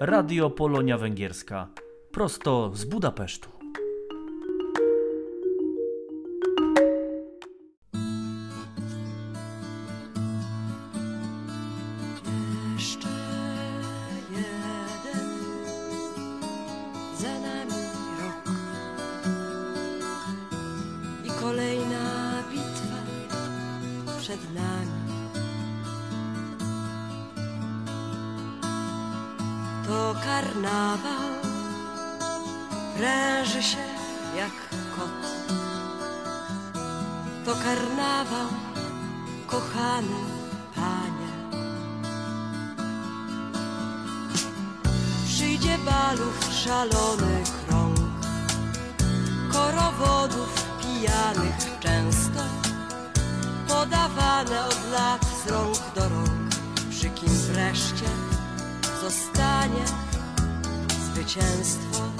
Radio Polonia Węgierska. Prosto z Budapesztu. Pijanych często Podawane od lat z rąk do rąk. Przy kim wreszcie zostanie zwycięstwo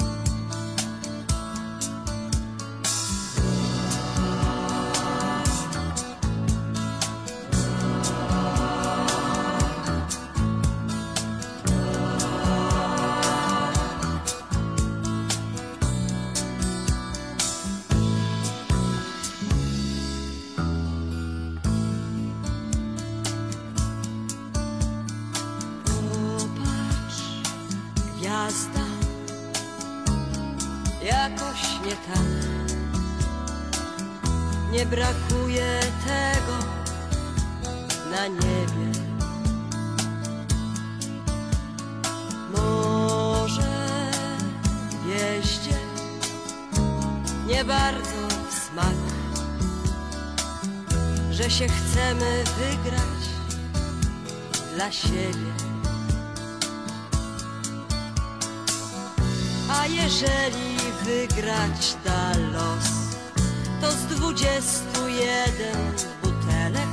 bardzo w smak, że się chcemy wygrać dla siebie. A jeżeli wygrać da los, to z dwudziestu jeden butelek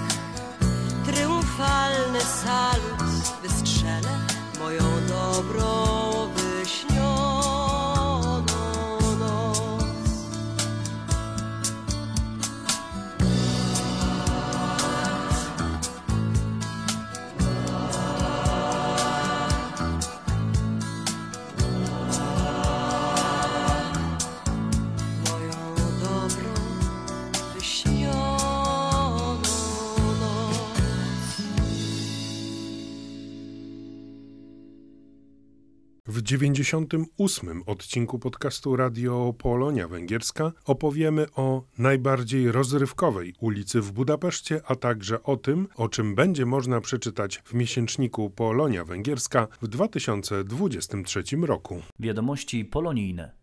triumfalny salut wystrzelę moją dobrą W 98 odcinku podcastu Radio Polonia Węgierska opowiemy o najbardziej rozrywkowej ulicy w Budapeszcie, a także o tym, o czym będzie można przeczytać w miesięczniku Polonia Węgierska w 2023 roku. Wiadomości polonijne.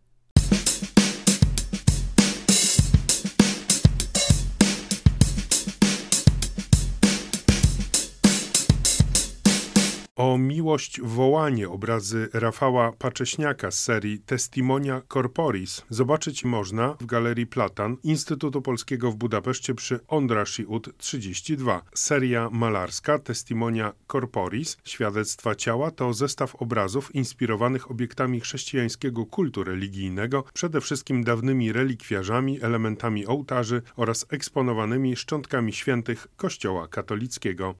O miłość wołanie obrazy Rafała Pacześniaka z serii Testimonia Corporis zobaczyć można w Galerii Platan Instytutu Polskiego w Budapeszcie przy Ondrasi Ut 32. Seria malarska Testimonia Corporis Świadectwa ciała to zestaw obrazów inspirowanych obiektami chrześcijańskiego kultu religijnego, przede wszystkim dawnymi relikwiarzami, elementami ołtarzy oraz eksponowanymi szczątkami świętych Kościoła katolickiego.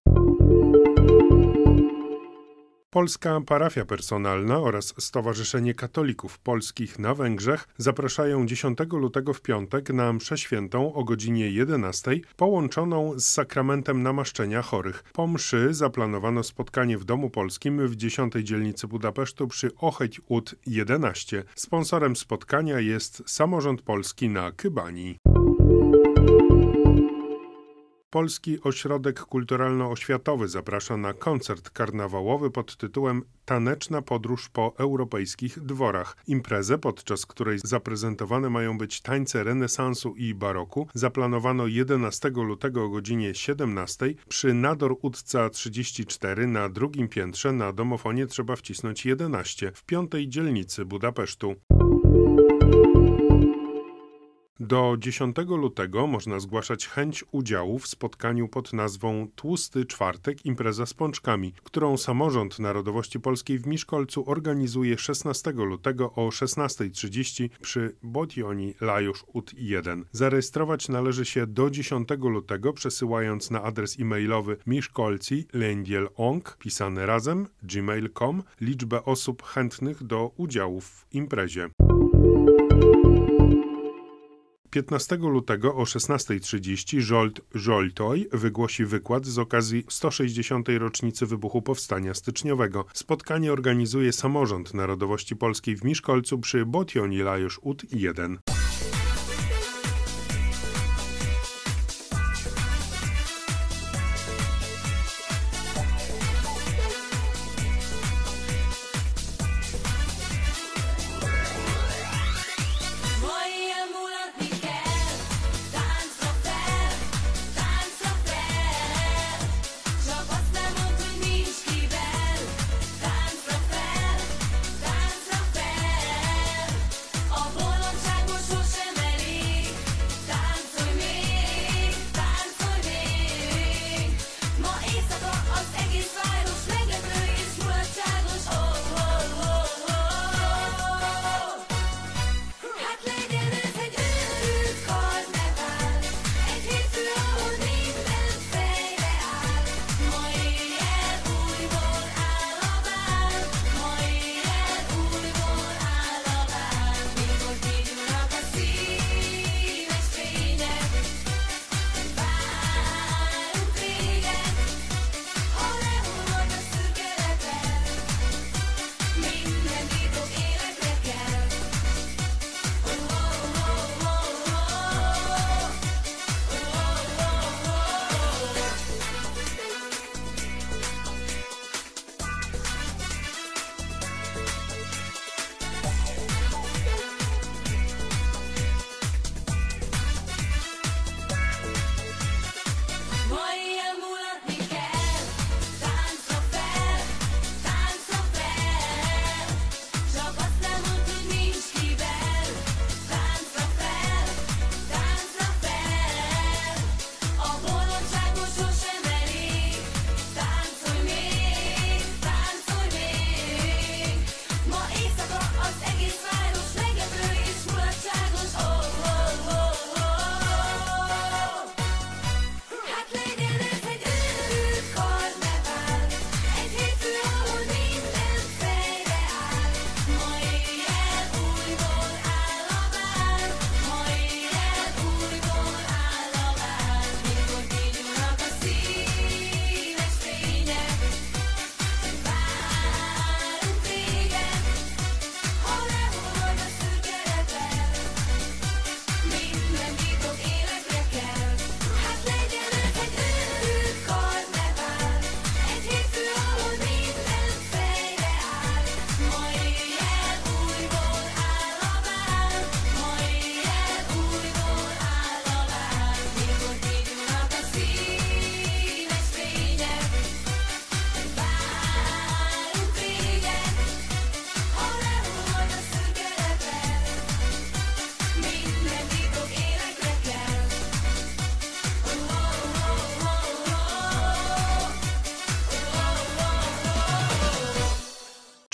Polska Parafia Personalna oraz Stowarzyszenie Katolików Polskich na Węgrzech zapraszają 10 lutego w piątek na mszę świętą o godzinie 11 połączoną z sakramentem namaszczenia chorych. Po mszy zaplanowano spotkanie w Domu Polskim w 10 dzielnicy Budapesztu przy Ocheć Ut 11. Sponsorem spotkania jest samorząd polski na Kybani. Polski Ośrodek Kulturalno-Oświatowy zaprasza na koncert karnawałowy pod tytułem Taneczna podróż po europejskich dworach. Imprezę, podczas której zaprezentowane mają być tańce renesansu i baroku, zaplanowano 11 lutego o godzinie 17 przy Nador Utca 34 na drugim piętrze na domofonie trzeba wcisnąć 11 w piątej dzielnicy Budapesztu. Do 10 lutego można zgłaszać chęć udziału w spotkaniu pod nazwą Tłusty Czwartek Impreza z Pączkami, którą samorząd Narodowości Polskiej w Miszkolcu organizuje 16 lutego o 16.30 przy Botioni Lajusz UT 1. Zarejestrować należy się do 10 lutego przesyłając na adres e-mailowy miszkolci lędzielong pisane razem gmail.com liczbę osób chętnych do udziału w imprezie. 15 lutego o 16.30 Żolt Żoltoj wygłosi wykład z okazji 160. rocznicy wybuchu Powstania Styczniowego. Spotkanie organizuje Samorząd Narodowości Polskiej w Miszkolcu przy Botioni Lajusz UT 1.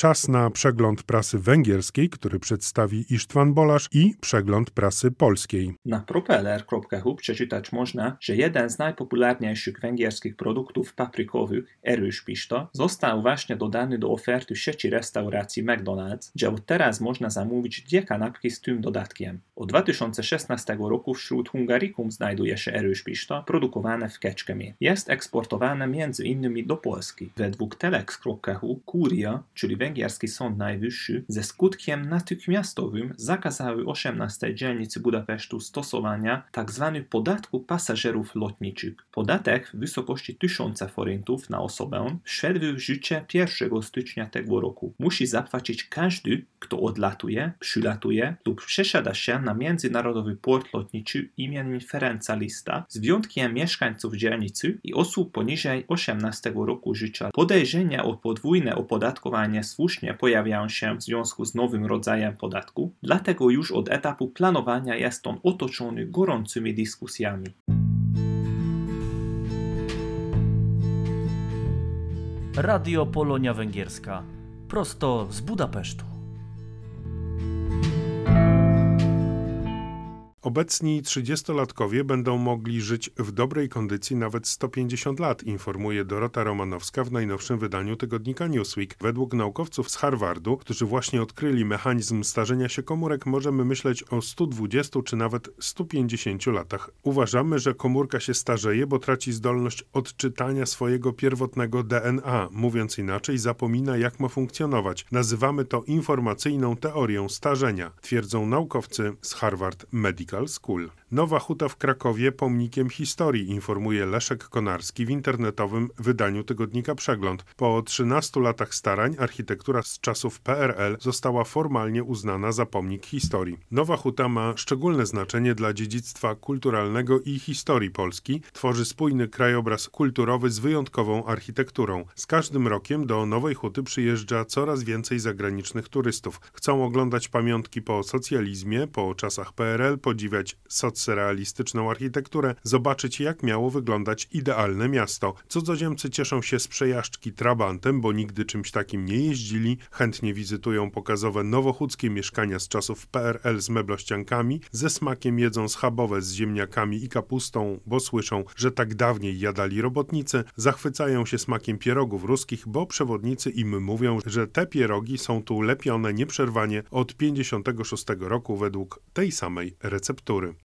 Czas na przegląd prasy węgierskiej, który przedstawi Isztwan Bolasz i przegląd prasy polskiej. Na propeller.hu przeczytać można, że jeden z najpopularniejszych węgierskich produktów paprykowych, Erős Pista, został właśnie dodany do oferty sieci restauracji McDonald's, gdzie od teraz można zamówić dwie kanapki z tym dodatkiem. Od 2016 roku wśród Hungarikum znajduje się Erős Pista, produkowane w Kecskemie. Jest eksportowane między innymi do Polski. Według telex.hu Kuria, czyli węgierski sąd najwyższy, ze skutkiem natychmiastowym zakazały 18 dzielnicy Budapesztu stosowania tzw. podatku pasażerów lotniczych. Podatek w wysokości 1000 forintów na osobę wszedł w życie 1 stycznia tego roku. Musi zapłacić każdy, kto odlatuje, przylatuje lub przesiada się na międzynarodowy port lotniczy imieniem Ferenca Lista, z wyjątkiem mieszkańców dzielnicy i osób poniżej 18 roku życia. Podejrzenia o podwójne opodatkowanie słusznie pojawiają się w związku z nowym rodzajem podatku, dlatego już od etapu planowania jest on otoczony gorącymi dyskusjami. Radio Polonia Węgierska. Prosto z Budapesztu. Obecni 30-latkowie będą mogli żyć w dobrej kondycji nawet 150 lat, informuje Dorota Romanowska w najnowszym wydaniu tygodnika Newsweek. Według naukowców z Harvardu, którzy właśnie odkryli mechanizm starzenia się komórek, możemy myśleć o 120 czy nawet 150 latach. Uważamy, że komórka się starzeje, bo traci zdolność odczytania swojego pierwotnego DNA. Mówiąc inaczej, zapomina jak ma funkcjonować. Nazywamy to informacyjną teorią starzenia, twierdzą naukowcy z Harvard Medical School. Nowa huta w Krakowie pomnikiem historii, informuje Leszek Konarski w internetowym wydaniu tygodnika Przegląd. Po 13 latach starań architektura z czasów PRL została formalnie uznana za pomnik historii. Nowa huta ma szczególne znaczenie dla dziedzictwa kulturalnego i historii Polski. Tworzy spójny krajobraz kulturowy z wyjątkową architekturą. Z każdym rokiem do Nowej Huty przyjeżdża coraz więcej zagranicznych turystów. Chcą oglądać pamiątki po socjalizmie, po czasach PRL, podziwiać socrealistyczną architekturę, zobaczyć jak miało wyglądać idealne miasto. Cudzoziemcy cieszą się z przejażdżki trabantem, bo nigdy czymś takim nie jeździli, chętnie wizytują pokazowe nowochódzkie mieszkania z czasów PRL z meblościankami, ze smakiem jedzą schabowe z ziemniakami i kapustą, bo słyszą, że tak dawniej jadali robotnicy, zachwycają się smakiem pierogów ruskich, bo przewodnicy im mówią, że te pierogi są tu lepione nieprzerwanie od 56 roku według tej samej receptury. Mindenki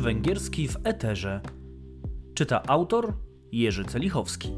Węgierski w Eterze. Czyta autor Jerzy Celichowski.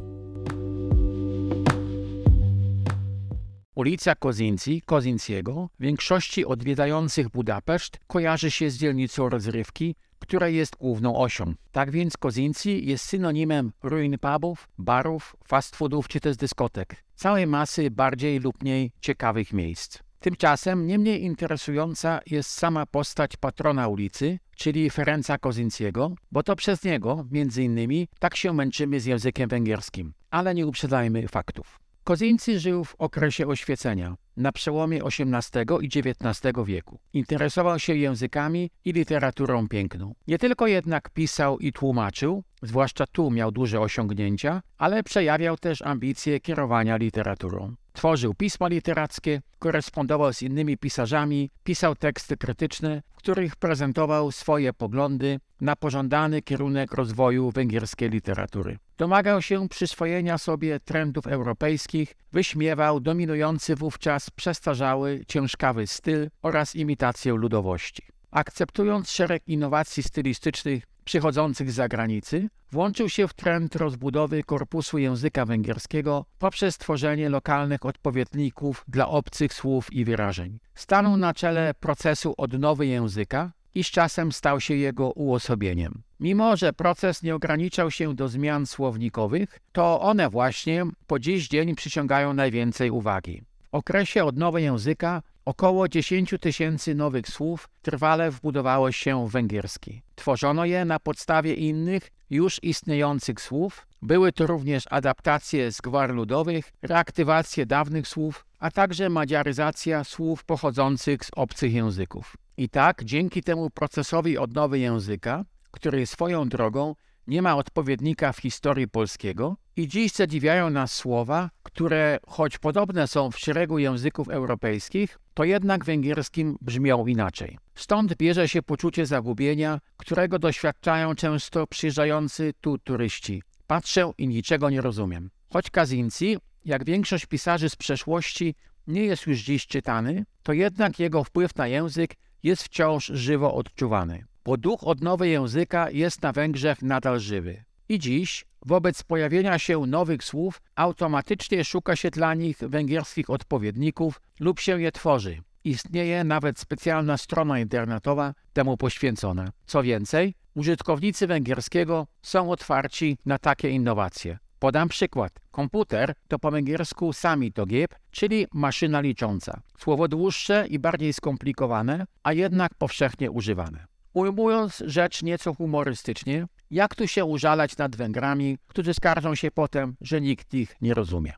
Ulica Kozinci, Kozinciego, większości odwiedzających Budapeszt kojarzy się z dzielnicą rozrywki, która jest główną osią. Tak więc Kozinci jest synonimem ruin pubów, barów, fast foodów czy też dyskotek. Całej masy bardziej lub mniej ciekawych miejsc. Tymczasem nie mniej interesująca jest sama postać patrona ulicy, czyli Ferenca Kozinciego, bo to przez niego, między innymi, tak się męczymy z językiem węgierskim. Ale nie uprzedzajmy faktów. Kozincy żył w okresie oświecenia, na przełomie XVIII i XIX wieku. Interesował się językami i literaturą piękną. Nie tylko jednak pisał i tłumaczył, zwłaszcza tu miał duże osiągnięcia, ale przejawiał też ambicje kierowania literaturą. Tworzył pisma literackie, korespondował z innymi pisarzami, pisał teksty krytyczne, w których prezentował swoje poglądy na pożądany kierunek rozwoju węgierskiej literatury. Domagał się przyswojenia sobie trendów europejskich, wyśmiewał dominujący wówczas przestarzały, ciężkawy styl oraz imitację ludowości. Akceptując szereg innowacji stylistycznych przychodzących z zagranicy, włączył się w trend rozbudowy korpusu języka węgierskiego poprzez tworzenie lokalnych odpowiedników dla obcych słów i wyrażeń. Stanął na czele procesu odnowy języka i z czasem stał się jego uosobieniem. Mimo, że proces nie ograniczał się do zmian słownikowych, to one właśnie po dziś dzień przyciągają najwięcej uwagi. W okresie odnowy języka Około 10 tysięcy nowych słów trwale wbudowało się w węgierski. Tworzono je na podstawie innych, już istniejących słów. Były to również adaptacje z gwar ludowych, reaktywacje dawnych słów, a także madziaryzacja słów pochodzących z obcych języków. I tak, dzięki temu procesowi odnowy języka, który swoją drogą nie ma odpowiednika w historii polskiego i dziś zadziwiają nas słowa, które choć podobne są w szeregu języków europejskich, to jednak węgierskim brzmią inaczej. Stąd bierze się poczucie zagubienia, którego doświadczają często przyjeżdżający tu turyści. Patrzę i niczego nie rozumiem. Choć Kazinci, jak większość pisarzy z przeszłości, nie jest już dziś czytany, to jednak jego wpływ na język jest wciąż żywo odczuwany bo duch odnowy języka jest na Węgrzech nadal żywy. I dziś, wobec pojawienia się nowych słów, automatycznie szuka się dla nich węgierskich odpowiedników lub się je tworzy. Istnieje nawet specjalna strona internetowa temu poświęcona. Co więcej, użytkownicy węgierskiego są otwarci na takie innowacje. Podam przykład. Komputer to po węgiersku sami to gieb, czyli maszyna licząca. Słowo dłuższe i bardziej skomplikowane, a jednak powszechnie używane. Ujmując rzecz nieco humorystycznie, jak tu się użalać nad Węgrami, którzy skarżą się potem, że nikt ich nie rozumie.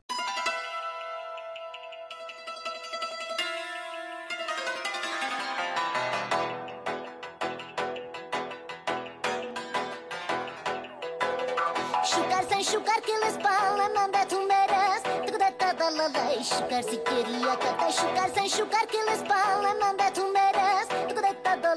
Şukar sen şukar kilis bağlanan da tumeras Tıkda dadalalay şukar sikeriya kata Şukar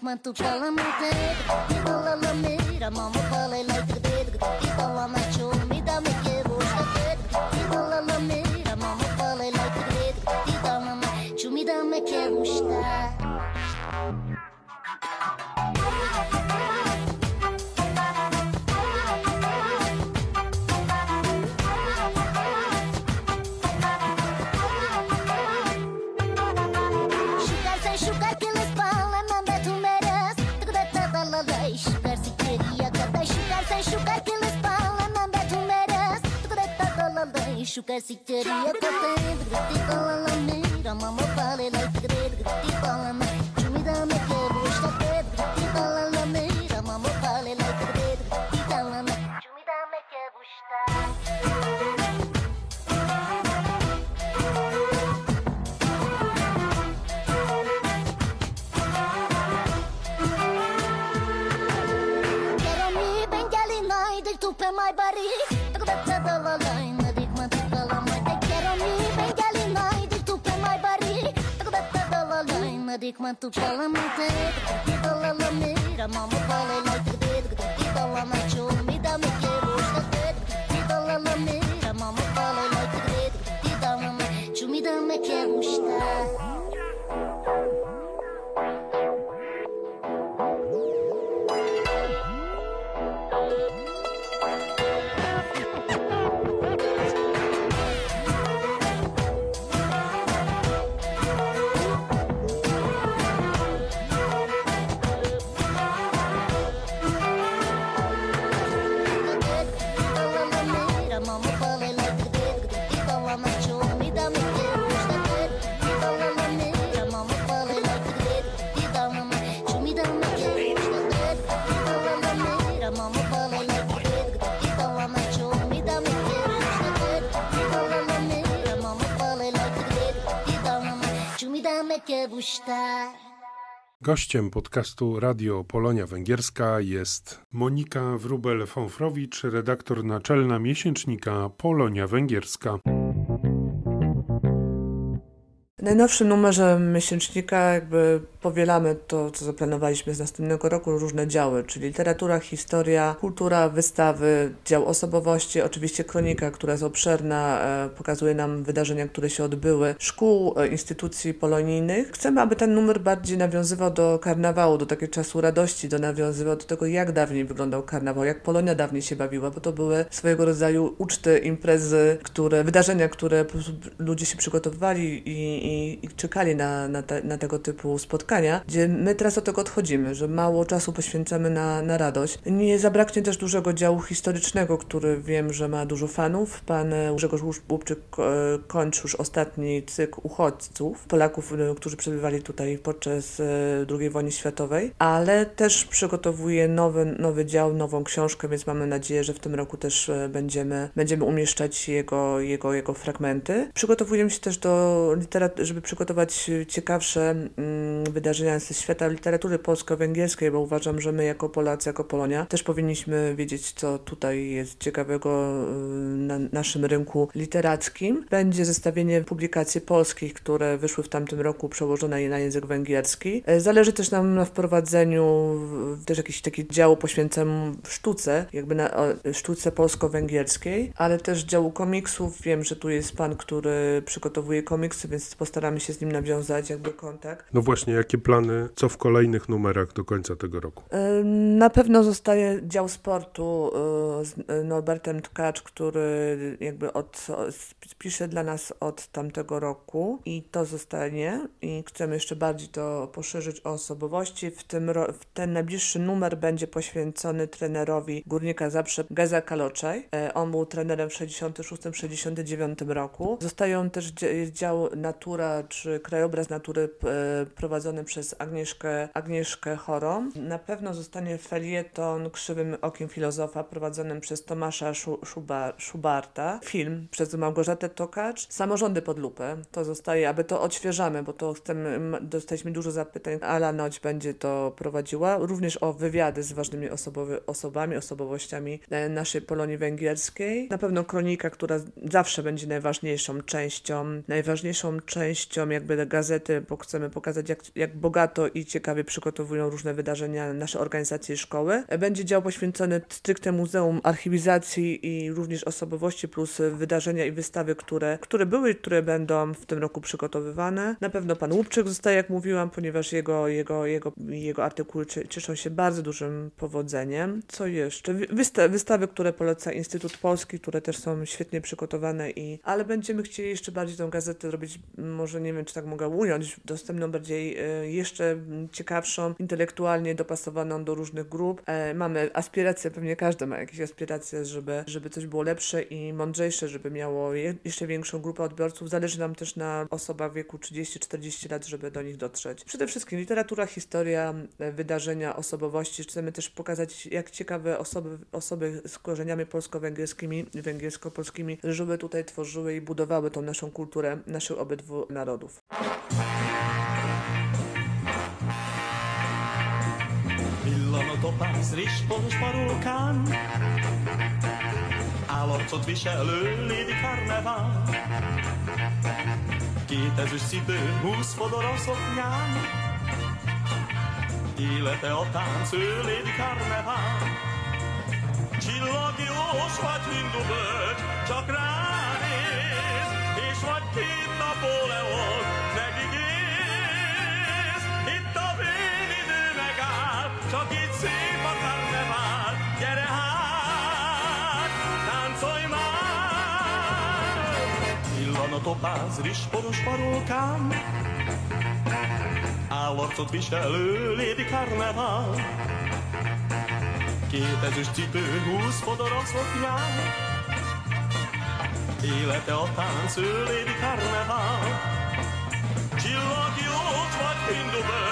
man tu pala mu te Pala la mera mama pala ilai tigde tigde Pala na da me ke Şuka sikteri yakatı Gıttik alanı Ramama bağlı Like gıdı gıttik alanı man, tu follow me there. Gita la la mira, mama like the dead. La me da me quiero, la mira. Gościem podcastu Radio Polonia Węgierska jest Monika Wrubel-Fonfrowicz, redaktor naczelna miesięcznika Polonia Węgierska. W najnowszym numerze miesięcznika jakby powielamy to, co zaplanowaliśmy z następnego roku, różne działy, czyli literatura, historia, kultura, wystawy, dział osobowości, oczywiście kronika, która jest obszerna, e, pokazuje nam wydarzenia, które się odbyły, szkół, e, instytucji polonijnych. Chcemy, aby ten numer bardziej nawiązywał do karnawału, do takiego czasu radości, do nawiązywał do tego, jak dawniej wyglądał karnawał, jak Polonia dawniej się bawiła, bo to były swojego rodzaju uczty, imprezy, które, wydarzenia, które ludzie się przygotowywali i, i, i czekali na, na, te, na tego typu spotkania, gdzie my teraz od tego odchodzimy, że mało czasu poświęcamy na, na radość. Nie zabraknie też dużego działu historycznego, który wiem, że ma dużo fanów. Pan Grzegorz Łupczyk kończy już ostatni cykl uchodźców, Polaków, e, którzy przebywali tutaj podczas e, II wojny światowej, ale też przygotowuje nowy, nowy dział, nową książkę, więc mamy nadzieję, że w tym roku też będziemy, będziemy umieszczać jego, jego, jego fragmenty. Przygotowujemy się też do literatury, żeby przygotować ciekawsze mm, wydarzenia ze świata literatury polsko-węgierskiej, bo uważam, że my jako Polacy, jako Polonia też powinniśmy wiedzieć, co tutaj jest ciekawego y, na naszym rynku literackim. Będzie zestawienie publikacji polskich, które wyszły w tamtym roku, przełożone na język węgierski. E, zależy też nam na wprowadzeniu też jakiś taki dział poświęcony sztuce, jakby na sztuce polsko-węgierskiej, ale też działu komiksów. Wiem, że tu jest pan, który przygotowuje komiksy, więc postaramy się z nim nawiązać jakby kontakt. No właśnie, jakie plany, co w kolejnych numerach do końca tego roku? E, na pewno zostaje dział sportu e, z e, Norbertem Tkacz, który jakby od, pisze dla nas od tamtego roku i to zostanie i chcemy jeszcze bardziej to poszerzyć o osobowości. W, tym w ten najbliższy numer będzie poświęcony trenerowi Górnika Zaprze Geza Kaloczaj. On był trenerem w 66-69 roku. Zostają też dział Natura czy Krajobraz Natury prowadzony przez Agnieszkę, Agnieszkę Chorą. Na pewno zostanie felieton Krzywym Okiem Filozofa prowadzonym przez Tomasza Szuba, Szubarta. Film przez Małgorzatę Tokacz. Samorządy pod lupę. To zostaje, aby to odświeżamy, bo to chcemy, dostaliśmy dużo zapytań. Ala Noć będzie to prowadziła. Również o wywiady z ważnymi osobowy, osobami, osobowościami e, naszej Polonii Węgierskiej. Na pewno kronika, która zawsze będzie najważniejszą częścią, najważniejszą częścią jakby gazety, bo chcemy pokazać, jak, jak bogato i ciekawie przygotowują różne wydarzenia nasze organizacje i szkoły. Będzie dział poświęcony stricte Muzeum Archiwizacji i również osobowości plus wydarzenia i wystawy, które, które były i które będą w tym roku przygotowywane. Na pewno pan Łupczyk zostaje, jak mówiłam, ponieważ jego, jego, jego, jego artykuły cieszą się bardzo dużym powodzeniem. Co jeszcze? Wysta wystawy, które poleca Instytut Polski, które też są świetnie przygotowane i ale będziemy chcieli jeszcze bardziej tą gazetę zrobić, może nie wiem, czy tak mogę ująć, dostępną bardziej y, jeszcze ciekawszą, intelektualnie dopasowaną do różnych grup. E, mamy aspiracje, pewnie każdy ma jakieś aspiracje, żeby, żeby coś było lepsze i mądrzejsze, żeby miało jeszcze większą grupę odbiorców. Zależy nam też na osobach w wieku 30-40 lat, żeby do nich dotrzeć. Przede wszystkim literatura, historia, e, wydarzenia, osobowości. Chcemy też pokazać, jak ciekawe osoby, osoby z korzeniami polsko-węgierskimi, węgiersko-polskimi żyły tutaj, tworzyły i budowały tą naszą kulturę naszych obydwu wielu narodów. Villanatopász rizspons parókán Állarcot viselő Lady Carnevál Két ezüst cipő, húsz fodoros szoknyán Élete a tánc, ő Lady Carnevál Csillag jós vagy hindubölt, csak ránéz, és vagy kész topáz, rizsporos marolkám, állarcot viselő lédi karnevál. Két ezüst cipő, húsz fodaras okján, élete a tánc, ő lédi karnevál. Csillag jót vagy Hinduberg,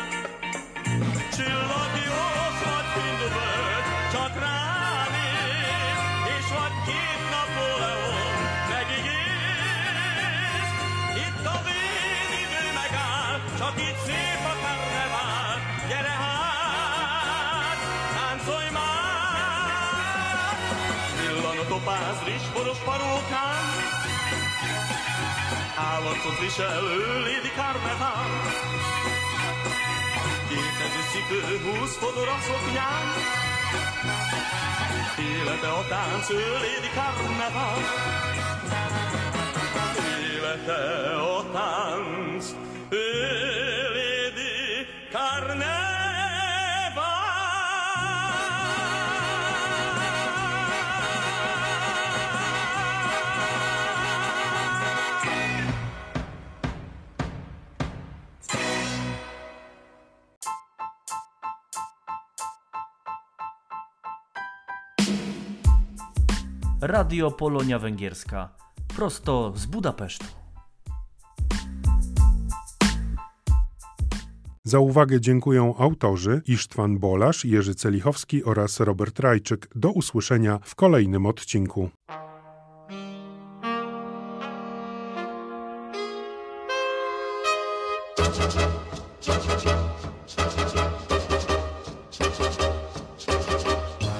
topáz, rizsboros parókán, Állarcot viselő Lady Carneval. Kétező cipő, húsz fodor a szoknyán, Élete a tánc, ő Lady Carneval. Élete a tánc, ő Radio Polonia Węgierska. Prosto z Budapesztu. Za uwagę dziękują autorzy Isztwan Bolasz, Jerzy Celichowski oraz Robert Rajczyk. Do usłyszenia w kolejnym odcinku.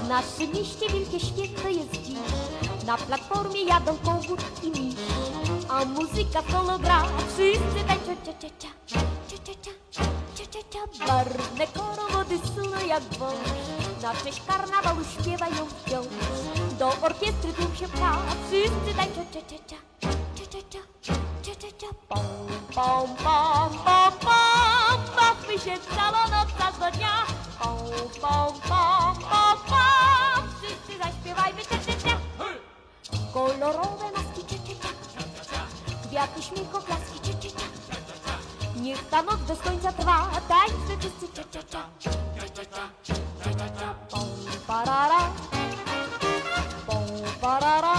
W naszym mieście wielkie święto jest Na platformie jadą kogut i miś A muzyka w kolo gra Wszyscy tańczą cia cia cia. Cia cia cia. Cia cia cia. Barwne korowody suną jak wąż. Na cześć karnawalu śpiewają wciąż Do orkiestry tłum się pcha Wszyscy tańczą cia cia cia. Cia cia cia. Cia cia cia. Pom pom pom pom pom. Bawmy się całą noc do dnia. Pom pom pom pom Kolorowe maski, czy, czy, czy. Kwiaty, śmiech, oklaski, czy, czy, czy. Niech ta noc bez końca trwa, tańce wszyscy, czy, czy, czy. Pom, parara, pom, parara.